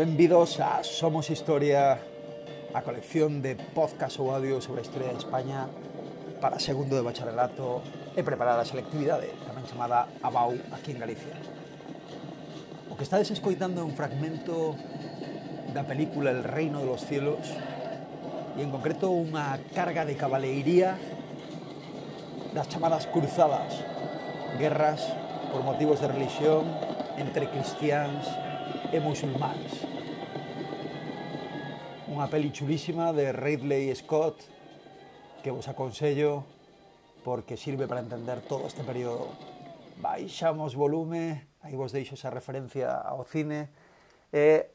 Benvidos a Somos Historia, a colección de podcast ou audio sobre a historia de España para segundo de bacharelato e preparar a selectividade, tamén chamada ABAU aquí en Galicia. O que estades escoitando é un fragmento da película El Reino de los Cielos e en concreto unha carga de cabaleiría das chamadas cruzadas, guerras por motivos de religión entre cristiáns e musulmáns unha peli chulísima de Ridley Scott que vos aconsello porque sirve para entender todo este período. Baixamos volume, aí vos deixo esa referencia ao cine, e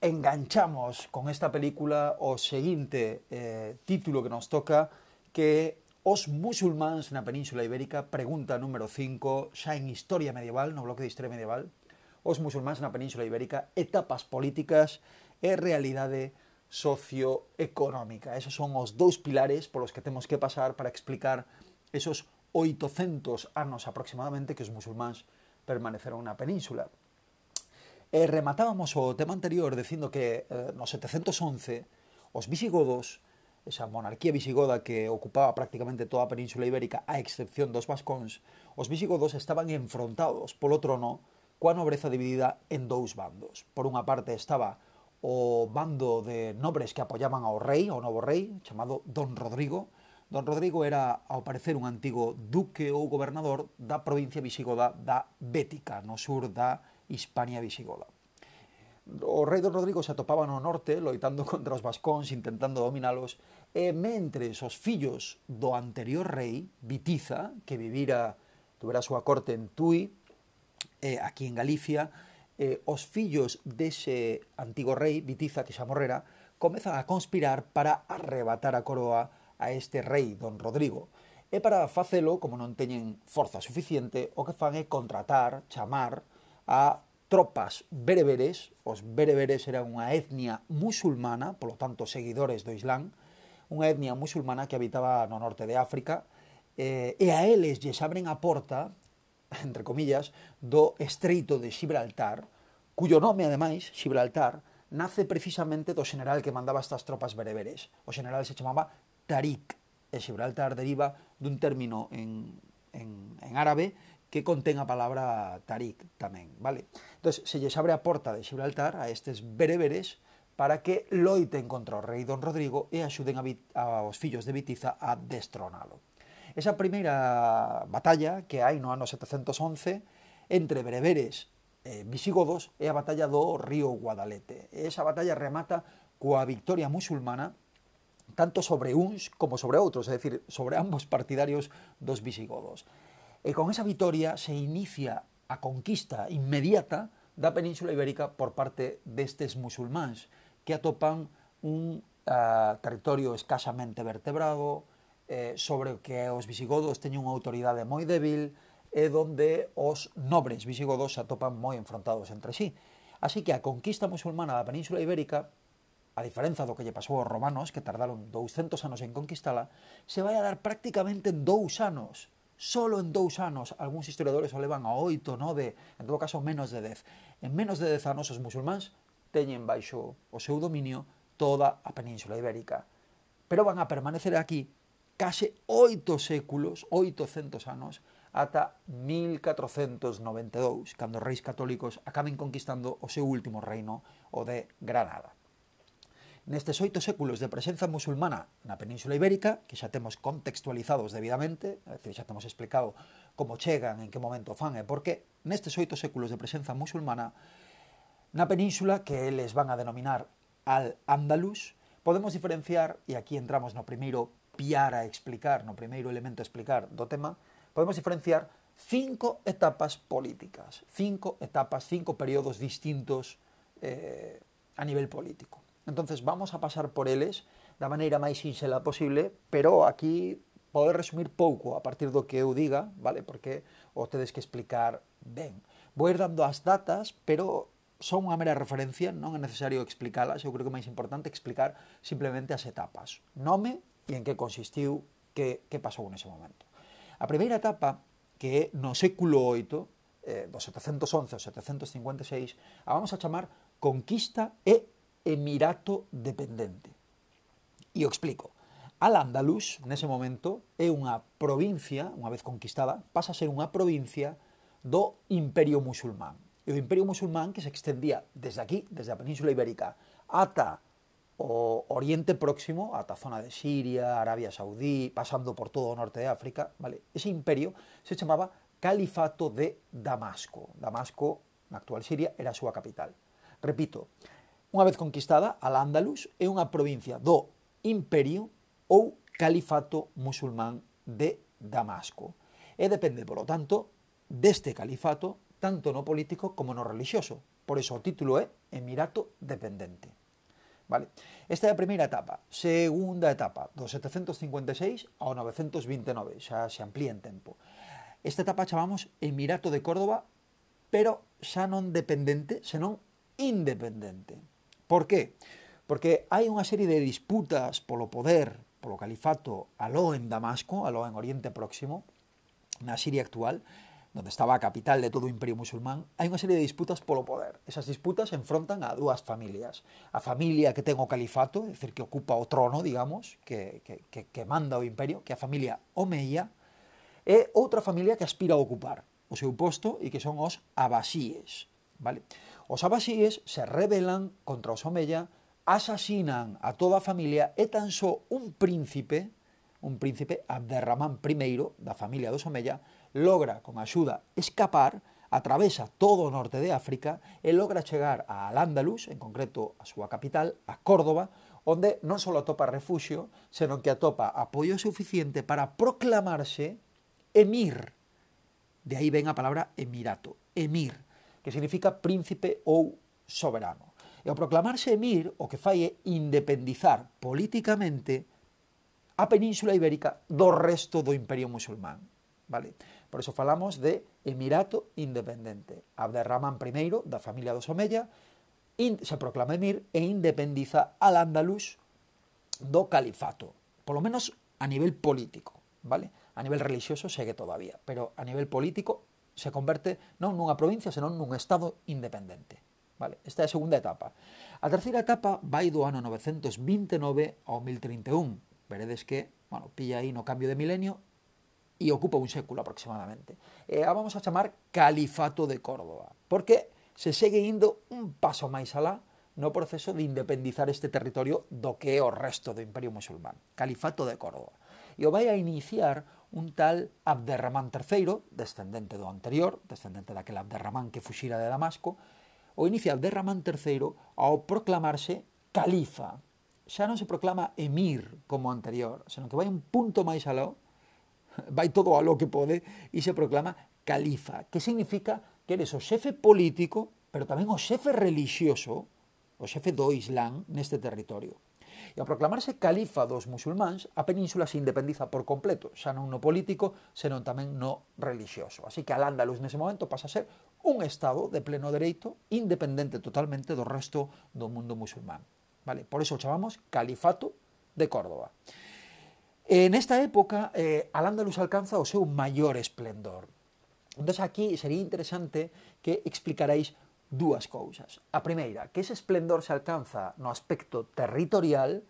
enganchamos con esta película o seguinte eh, título que nos toca que Os musulmáns na Península Ibérica, pregunta número 5, xa en Historia Medieval, no bloque de Historia Medieval, Os musulmáns na Península Ibérica, etapas políticas e realidade socioeconómica. Esos son os dous pilares polos que temos que pasar para explicar esos 800 anos aproximadamente que os musulmáns permaneceron na península. E rematábamos o tema anterior dicindo que eh, no 711 os visigodos, esa monarquía visigoda que ocupaba prácticamente toda a península ibérica a excepción dos vascóns, os visigodos estaban enfrontados polo trono coa nobreza dividida en dous bandos. Por unha parte estaba o bando de nobres que apoyaban ao rei, ao novo rei, chamado Don Rodrigo. Don Rodrigo era, ao parecer, un antigo duque ou gobernador da provincia visigoda da Bética, no sur da Hispania visigoda. O rei Don Rodrigo se atopaba no norte loitando contra os vascóns, intentando dominalos, e mentres os fillos do anterior rei, Vitiza, que vivira, tuvera a súa corte en Tui, eh, aquí en Galicia, eh, os fillos dese antigo rei, Vitiza, que xa morrera, comezan a conspirar para arrebatar a coroa a este rei, don Rodrigo. E para facelo, como non teñen forza suficiente, o que fan é contratar, chamar a tropas bereberes, os bereberes eran unha etnia musulmana, polo tanto seguidores do Islán, unha etnia musulmana que habitaba no norte de África, eh, e a eles lles abren a porta, entre comillas, do estreito de Gibraltar, cuyo nome, ademais, Gibraltar, nace precisamente do general que mandaba estas tropas bereberes. O general se chamaba Tarik, e Gibraltar deriva dun término en, en, en árabe que contén a palabra Tarik tamén, vale? Entón, se lles abre a porta de Gibraltar a estes bereberes para que loiten contra o rei Don Rodrigo e axuden a, aos fillos de Vitiza a destronalo. Esa primeira batalla que hai no ano 711 entre bereberes eh, visigodos e a batalla do río Guadalete. E esa batalla remata coa victoria musulmana tanto sobre uns como sobre outros, é dicir, sobre ambos partidarios dos visigodos. E con esa vitoria se inicia a conquista inmediata da Península Ibérica por parte destes musulmáns, que atopan un uh, territorio escasamente vertebrado, eh, sobre o que os visigodos teñen unha autoridade moi débil, é donde os nobres visigodos se atopan moi enfrontados entre sí. Así que a conquista musulmana da península ibérica, a diferenza do que lle pasou aos romanos, que tardaron 200 anos en conquistala, se vai a dar prácticamente en dous anos solo en dous anos, algúns historiadores o levan a oito, nove, en todo caso menos de dez. En menos de dez anos os musulmáns teñen baixo o seu dominio toda a península ibérica. Pero van a permanecer aquí case oito séculos, oitocentos anos, ata 1492, cando os reis católicos acaben conquistando o seu último reino, o de Granada. Nestes oito séculos de presenza musulmana na Península Ibérica, que xa temos contextualizados debidamente, é dicir, xa temos explicado como chegan, en que momento fan e por qué, nestes oito séculos de presenza musulmana na Península, que eles van a denominar Al-Ándalus, podemos diferenciar, e aquí entramos no primeiro piar a explicar, no primeiro elemento a explicar do tema, podemos diferenciar cinco etapas políticas, cinco etapas, cinco periodos distintos eh, a nivel político. Entonces vamos a pasar por eles da maneira máis sinxela posible, pero aquí poder resumir pouco a partir do que eu diga, vale? Porque o tedes que explicar ben. Vou ir dando as datas, pero son unha mera referencia, non é necesario explicalas, eu creo que é máis importante explicar simplemente as etapas, nome e en que consistiu, que, que pasou nese momento. A primeira etapa, que é no século VIII, eh, do 711 ao 756, a vamos a chamar Conquista e Emirato Dependente. E o explico. Al-Ándalus, nese momento, é unha provincia, unha vez conquistada, pasa a ser unha provincia do Imperio Musulmán. E o Imperio Musulmán que se extendía desde aquí, desde a Península Ibérica, ata o Oriente Próximo, ata a zona de Siria, Arabia Saudí, pasando por todo o norte de África, vale? ese imperio se chamaba Califato de Damasco. Damasco, na actual Siria, era a súa capital. Repito, unha vez conquistada, Al-Ándalus é unha provincia do imperio ou califato musulmán de Damasco. E depende, polo tanto, deste califato, tanto no político como no religioso. Por iso o título é Emirato Dependente. Vale? Esta é a primeira etapa. Segunda etapa, do 756 ao 929, xa se amplía en tempo. Esta etapa chamamos Emirato de Córdoba, pero xa non dependente, senón independente. Por qué? Porque hai unha serie de disputas polo poder, polo califato, aló en Damasco, aló en Oriente Próximo, na Siria actual, onde estaba a capital de todo o imperio musulmán, hai unha serie de disputas polo poder. Esas disputas enfrontan a dúas familias. A familia que ten o califato, é dicir, que ocupa o trono, digamos, que, que, que, que manda o imperio, que a familia Omeya, e outra familia que aspira a ocupar o seu posto e que son os abasíes. Vale? Os abasíes se rebelan contra os Omeya, asasinan a toda a familia e tan só un príncipe, un príncipe Abderramán I da familia dos Omeya, logra, con axuda, escapar, atravesa todo o norte de África e logra chegar a Al-Ándalus, en concreto a súa capital, a Córdoba, onde non só atopa refuxio, senón que atopa apoio suficiente para proclamarse emir. De aí ven a palabra emirato, emir, que significa príncipe ou soberano. E ao proclamarse emir, o que fai é independizar políticamente a península ibérica do resto do imperio musulmán. Vale? Por eso falamos de Emirato Independente. Abderramán I, da familia dos Omeya, se proclama emir e independiza al Andalus do califato, polo menos a nivel político, vale? A nivel religioso segue todavía, pero a nivel político se converte non nunha provincia, senón nun estado independente. Vale, esta é a segunda etapa. A terceira etapa vai do ano 929 ao 1031. Veredes que, bueno, pilla aí no cambio de milenio e ocupa un século aproximadamente. Eh, e a vamos a chamar Califato de Córdoba, porque se segue indo un paso máis alá no proceso de independizar este territorio do que é o resto do Imperio Musulmán, Califato de Córdoba. E o vai a iniciar un tal Abderramán III, descendente do anterior, descendente daquele Abderramán que fuxira de Damasco, o inicia Abderramán III ao proclamarse califa. Xa non se proclama emir como anterior, senón que vai un punto máis aló vai todo a lo que pode e se proclama califa, que significa que eres o xefe político, pero tamén o xefe religioso, o xefe do Islán neste territorio. E ao proclamarse califa dos musulmáns, a península se independiza por completo, xa non no político, senón tamén no religioso. Así que Al-Ándalus nese momento pasa a ser un estado de pleno dereito, independente totalmente do resto do mundo musulmán. Vale? Por eso o chamamos Califato de Córdoba. En esta época, eh, Al-Ándalus alcanza o seu maior esplendor. Entón, aquí sería interesante que explicarais dúas cousas. A primeira, que ese esplendor se alcanza no aspecto territorial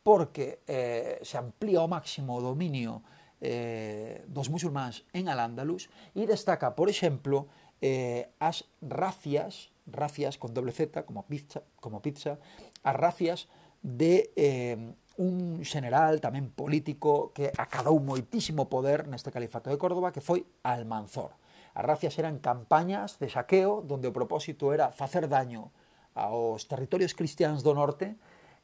porque eh, se amplía ao máximo o dominio eh, dos musulmáns en Al-Ándalus e destaca, por exemplo, eh, as racias, racias con doble Z, como pizza, como pizza as racias de eh, un general tamén político que acadou moitísimo poder neste califato de Córdoba que foi Almanzor. As racias eran campañas de saqueo donde o propósito era facer daño aos territorios cristianos do norte,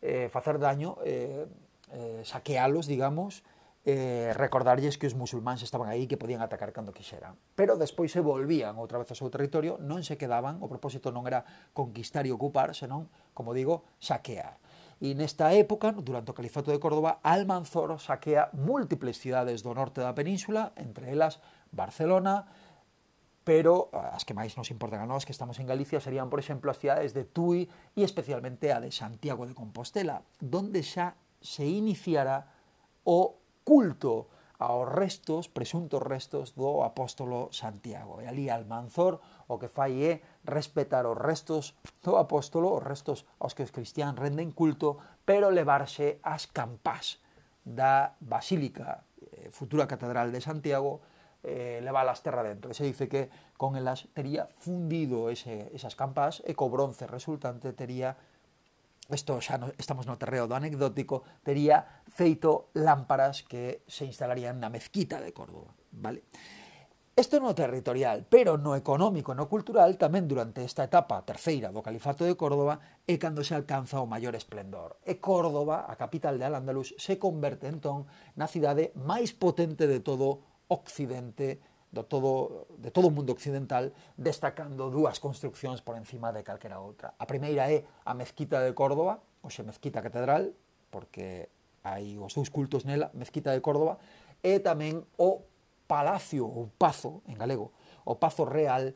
eh, facer daño, eh, eh, saquealos, digamos, eh, recordarlles que os musulmáns estaban aí que podían atacar cando quixeran. Pero despois se volvían outra vez ao seu territorio, non se quedaban, o propósito non era conquistar e ocupar, senón, como digo, saquear. E nesta época, durante o Califato de Córdoba, Almanzor saquea múltiples cidades do norte da península, entre elas Barcelona, pero eh, as que máis nos importan a nós que estamos en Galicia serían, por exemplo, as cidades de Tui e especialmente a de Santiago de Compostela, donde xa se iniciara o culto aos restos, presuntos restos do apóstolo Santiago. E ali Almanzor o que fai é respetar os restos do apóstolo, os restos aos que os cristianos renden culto, pero levarse as campás da Basílica, eh, futura Catedral de Santiago, eh, levalas terra dentro. E se dice que con elas tería fundido ese, esas campás e co bronce resultante tería isto xa no, estamos no terreo do anecdótico, tería feito lámparas que se instalarían na mezquita de Córdoba, vale? Isto no territorial, pero no económico e no cultural tamén durante esta etapa terceira do Califato de Córdoba é cando se alcanza o maior esplendor. E Córdoba, a capital de Al-Ándalus, se converte entón na cidade máis potente de todo Occidente do todo, de todo o mundo occidental, destacando dúas construccións por encima de calquera outra. A primeira é a Mezquita de Córdoba, xe Mezquita Catedral, porque hai os seus cultos nela, Mezquita de Córdoba, e tamén o palacio ou pazo, en galego, o pazo real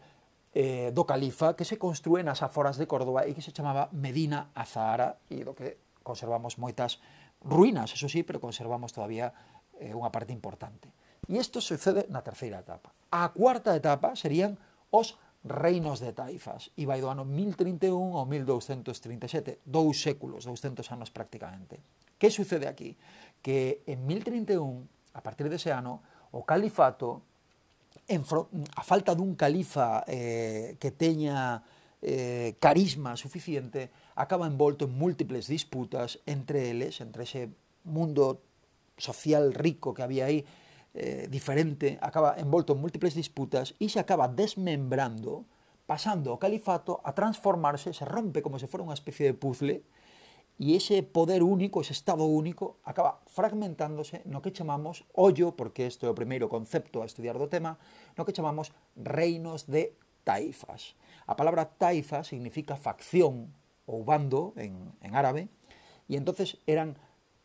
eh, do califa que se construe nas aforas de Córdoba e que se chamaba Medina Azahara e do que conservamos moitas ruínas, eso sí, pero conservamos todavía eh, unha parte importante. E isto sucede na terceira etapa. A cuarta etapa serían os reinos de taifas, e vai do ano 1031 ao 1237, dous séculos, 200 anos prácticamente. Que sucede aquí? Que en 1031, a partir dese ano, o califato en, a falta dun califa eh, que teña eh, carisma suficiente acaba envolto en múltiples disputas entre eles, entre ese mundo social rico que había aí eh, diferente, acaba envolto en múltiples disputas e se acaba desmembrando pasando o califato a transformarse, se rompe como se fora unha especie de puzzle, e ese poder único, ese estado único, acaba fragmentándose no que chamamos ollo, porque isto é o primeiro concepto a estudiar do tema, no que chamamos reinos de taifas. A palabra taifa significa facción ou bando en, en árabe, e entonces eran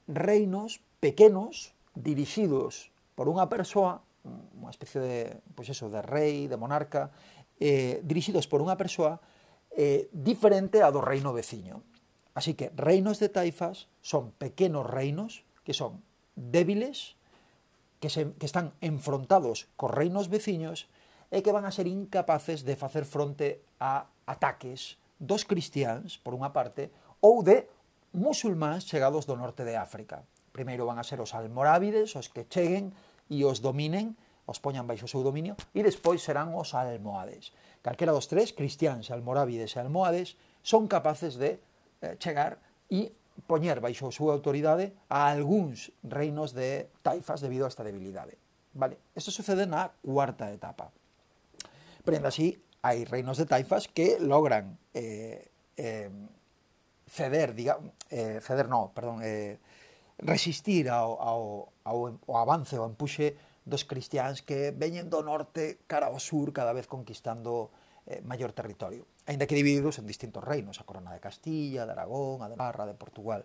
reinos pequenos dirixidos por unha persoa, unha especie de, pois pues eso, de rei, de monarca, eh, dirixidos por unha persoa eh, diferente a do reino veciño. Así que reinos de taifas son pequeños reinos que son débiles, que, se, que están enfrontados con reinos veciños e que van a ser incapaces de facer fronte a ataques dos cristiáns, por unha parte, ou de musulmáns chegados do norte de África. Primeiro van a ser os almorávides, os que cheguen e os dominen, os poñan baixo o seu dominio, e despois serán os almohades. Calquera dos tres, cristiáns, almorávides e almohades, son capaces de Eh, chegar e poñer baixo a súa autoridade a algúns reinos de taifas debido a esta debilidade. Vale? Isto sucede na cuarta etapa. Prenda así, hai reinos de taifas que logran eh, eh, ceder, diga, eh, ceder no, perdón, eh, resistir ao, ao, ao, ao avance, ao empuxe dos cristiáns que veñen do norte cara ao sur cada vez conquistando eh, maior territorio, aínda que divididos en distintos reinos, a corona de Castilla, de Aragón, a de Navarra, de Portugal.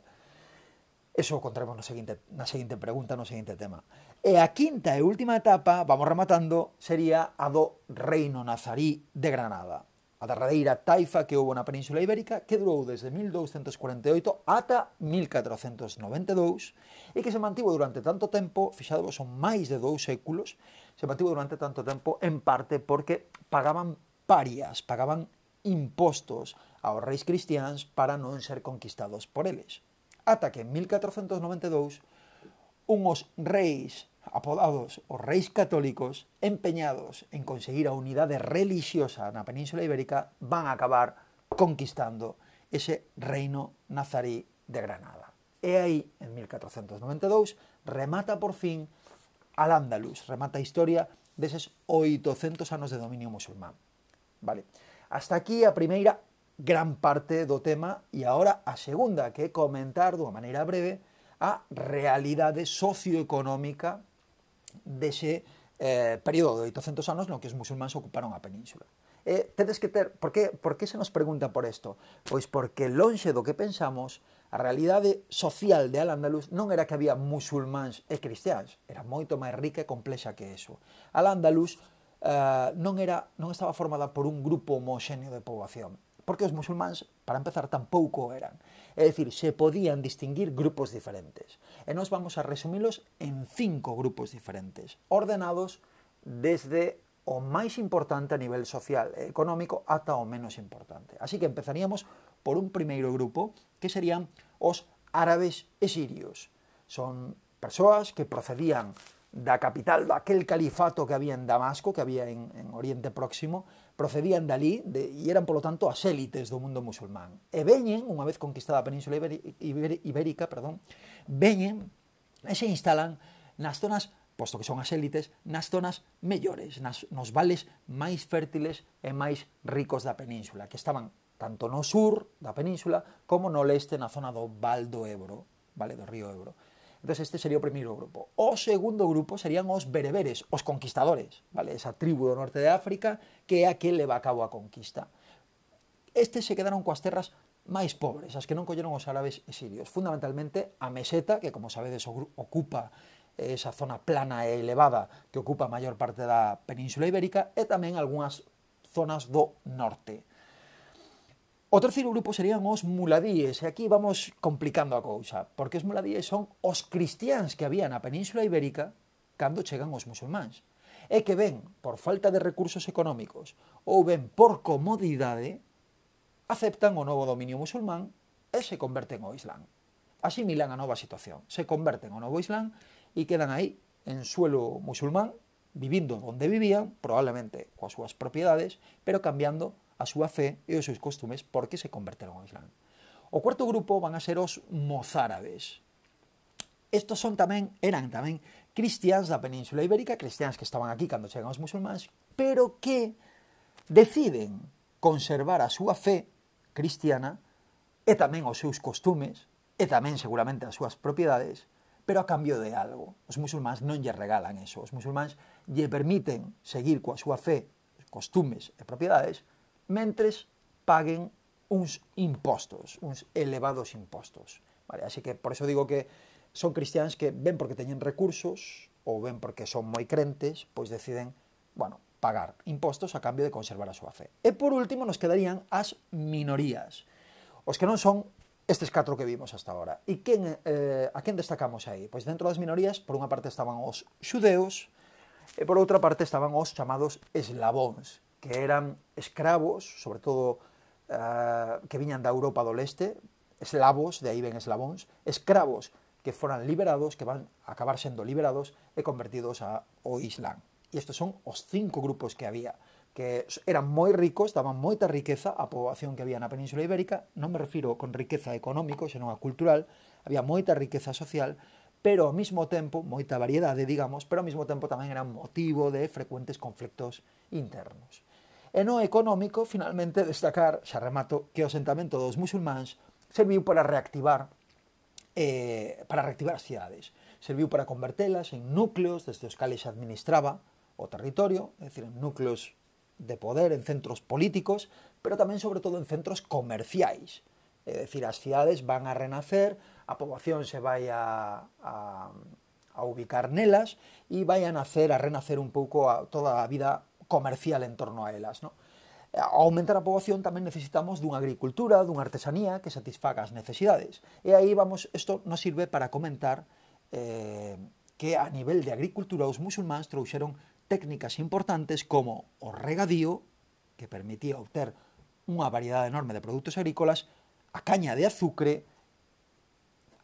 Eso o contaremos no seguinte, na seguinte pregunta, no seguinte tema. E a quinta e última etapa, vamos rematando, sería a do Reino Nazarí de Granada, a derradeira taifa que houve na Península Ibérica que durou desde 1248 ata 1492 e que se mantivo durante tanto tempo, fixado, son máis de dous séculos, se mantivo durante tanto tempo en parte porque pagaban parias, pagaban impostos aos reis cristiáns para non ser conquistados por eles. Ata que en 1492 unhos reis apodados os reis católicos empeñados en conseguir a unidade religiosa na península ibérica van a acabar conquistando ese reino nazarí de Granada. E aí, en 1492, remata por fin al Andalus, remata a historia deses 800 anos de dominio musulmán. Vale, hasta aquí a primeira gran parte do tema e agora a segunda que é comentar dunha maneira breve a realidade socioeconómica dese eh, período de 800 anos no que os musulmáns ocuparon a península. Eh, tedes que ter... Por que, por que se nos pregunta por isto? Pois porque lonxe do que pensamos, a realidade social de Al-Andalus non era que había musulmáns e cristiáns, era moito máis rica e complexa que eso. Al-Andalus eh, non, era, non estaba formada por un grupo homoxéneo de poboación, porque os musulmáns, para empezar, tampouco eran. É dicir, se podían distinguir grupos diferentes. E nós vamos a resumilos en cinco grupos diferentes, ordenados desde o máis importante a nivel social e económico ata o menos importante. Así que empezaríamos por un primeiro grupo que serían os árabes e sirios. Son persoas que procedían da capital daquel califato que había en Damasco, que había en, en Oriente Próximo, procedían dali de, e eran, polo tanto, as élites do mundo musulmán. E veñen, unha vez conquistada a Península Ibérica, perdón, veñen e se instalan nas zonas posto que son as élites, nas zonas mellores, nas, nos vales máis fértiles e máis ricos da península, que estaban tanto no sur da península como no leste na zona do Val do Ebro, vale, do río Ebro. Entón este sería o primeiro grupo. O segundo grupo serían os bereberes, os conquistadores, vale? Esa tribu do norte de África que é a que leva a cabo a conquista. Estes se quedaron coas terras máis pobres, as que non colleron os árabes e sirios, fundamentalmente a meseta, que como sabedes ocupa eh, esa zona plana e elevada que ocupa a maior parte da península ibérica, e tamén algunhas zonas do norte. O terceiro grupo serían os muladíes, e aquí vamos complicando a cousa, porque os muladíes son os cristiáns que había na península ibérica cando chegan os musulmáns, e que ven, por falta de recursos económicos, ou ben por comodidade, aceptan o novo dominio musulmán e se converten ao Islam. Asimilan a nova situación, se converten ao novo Islam e quedan aí, en suelo musulmán, vivindo onde vivían, probablemente coas súas propiedades, pero cambiando a súa fe e os seus costumes porque se converteron ao Islam. O cuarto grupo van a ser os mozárabes. Estos son tamén, eran tamén cristiáns da península ibérica, cristiáns que estaban aquí cando chegan os musulmáns, pero que deciden conservar a súa fe cristiana e tamén os seus costumes e tamén seguramente as súas propiedades, pero a cambio de algo. Os musulmáns non lle regalan eso. Os musulmáns lle permiten seguir coa súa fe, costumes e propiedades, mentres paguen uns impostos, uns elevados impostos. Vale, así que por eso digo que son cristiáns que ven porque teñen recursos ou ven porque son moi crentes, pois deciden, bueno, pagar impostos a cambio de conservar a súa fe. E por último nos quedarían as minorías, os que non son estes catro que vimos hasta agora. E quen, eh, a quen destacamos aí? Pois dentro das minorías, por unha parte estaban os xudeos, e por outra parte estaban os chamados eslabóns, que eran escravos, sobre todo ah, que viñan da Europa do Leste, eslavos, de aí ven eslabóns, escravos que foran liberados, que van a acabar sendo liberados e convertidos a, ao Islam. E estes son os cinco grupos que había, que eran moi ricos, daban moita riqueza á poboación que había na Península Ibérica, non me refiro con riqueza económico, senón a cultural, había moita riqueza social, pero ao mesmo tempo, moita variedade, digamos, pero ao mesmo tempo tamén eran motivo de frecuentes conflictos internos. E no económico, finalmente, destacar, xa remato, que o asentamento dos musulmáns serviu para reactivar eh, para reactivar as cidades. Serviu para convertelas en núcleos desde os cales administraba o territorio, é dicir, en núcleos de poder, en centros políticos, pero tamén, sobre todo, en centros comerciais. É dicir, as cidades van a renacer, a poboación se vai a, a, a ubicar nelas e vai a nacer, a renacer un pouco a toda a vida comercial en torno a elas. ¿no? Eh, a aumentar a poboación tamén necesitamos dunha agricultura, dunha artesanía que satisfaga as necesidades. E aí vamos, isto nos sirve para comentar eh, que a nivel de agricultura os musulmáns trouxeron técnicas importantes como o regadío, que permitía obter unha variedade enorme de produtos agrícolas, a caña de azucre,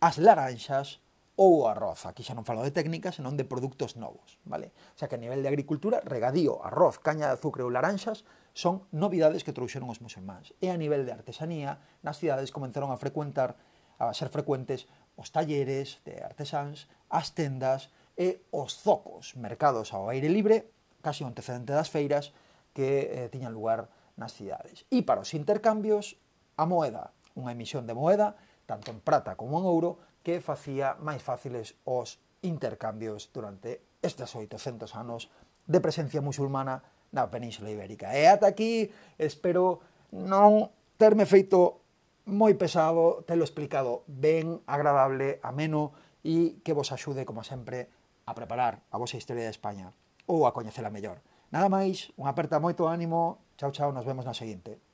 as laranxas, ou arroz. Aquí xa non falo de técnica, senón de produtos novos, vale? O sea que a nivel de agricultura, regadío, arroz, caña de azucre ou laranxas son novidades que trouxeron os musulmáns. E a nivel de artesanía, nas cidades comenzaron a frecuentar, a ser frecuentes os talleres de artesáns, as tendas e os zocos, mercados ao aire libre, casi o antecedente das feiras que eh, tiñan lugar nas cidades. E para os intercambios, a moeda, unha emisión de moeda, tanto en prata como en ouro, que facía máis fáciles os intercambios durante estes 800 anos de presencia musulmana na Península Ibérica. E ata aquí espero non terme feito moi pesado, te lo explicado ben, agradable, ameno e que vos axude, como sempre, a preparar a vosa historia de España ou a coñecela mellor. Nada máis, unha aperta moito ánimo, chao chao, nos vemos na seguinte.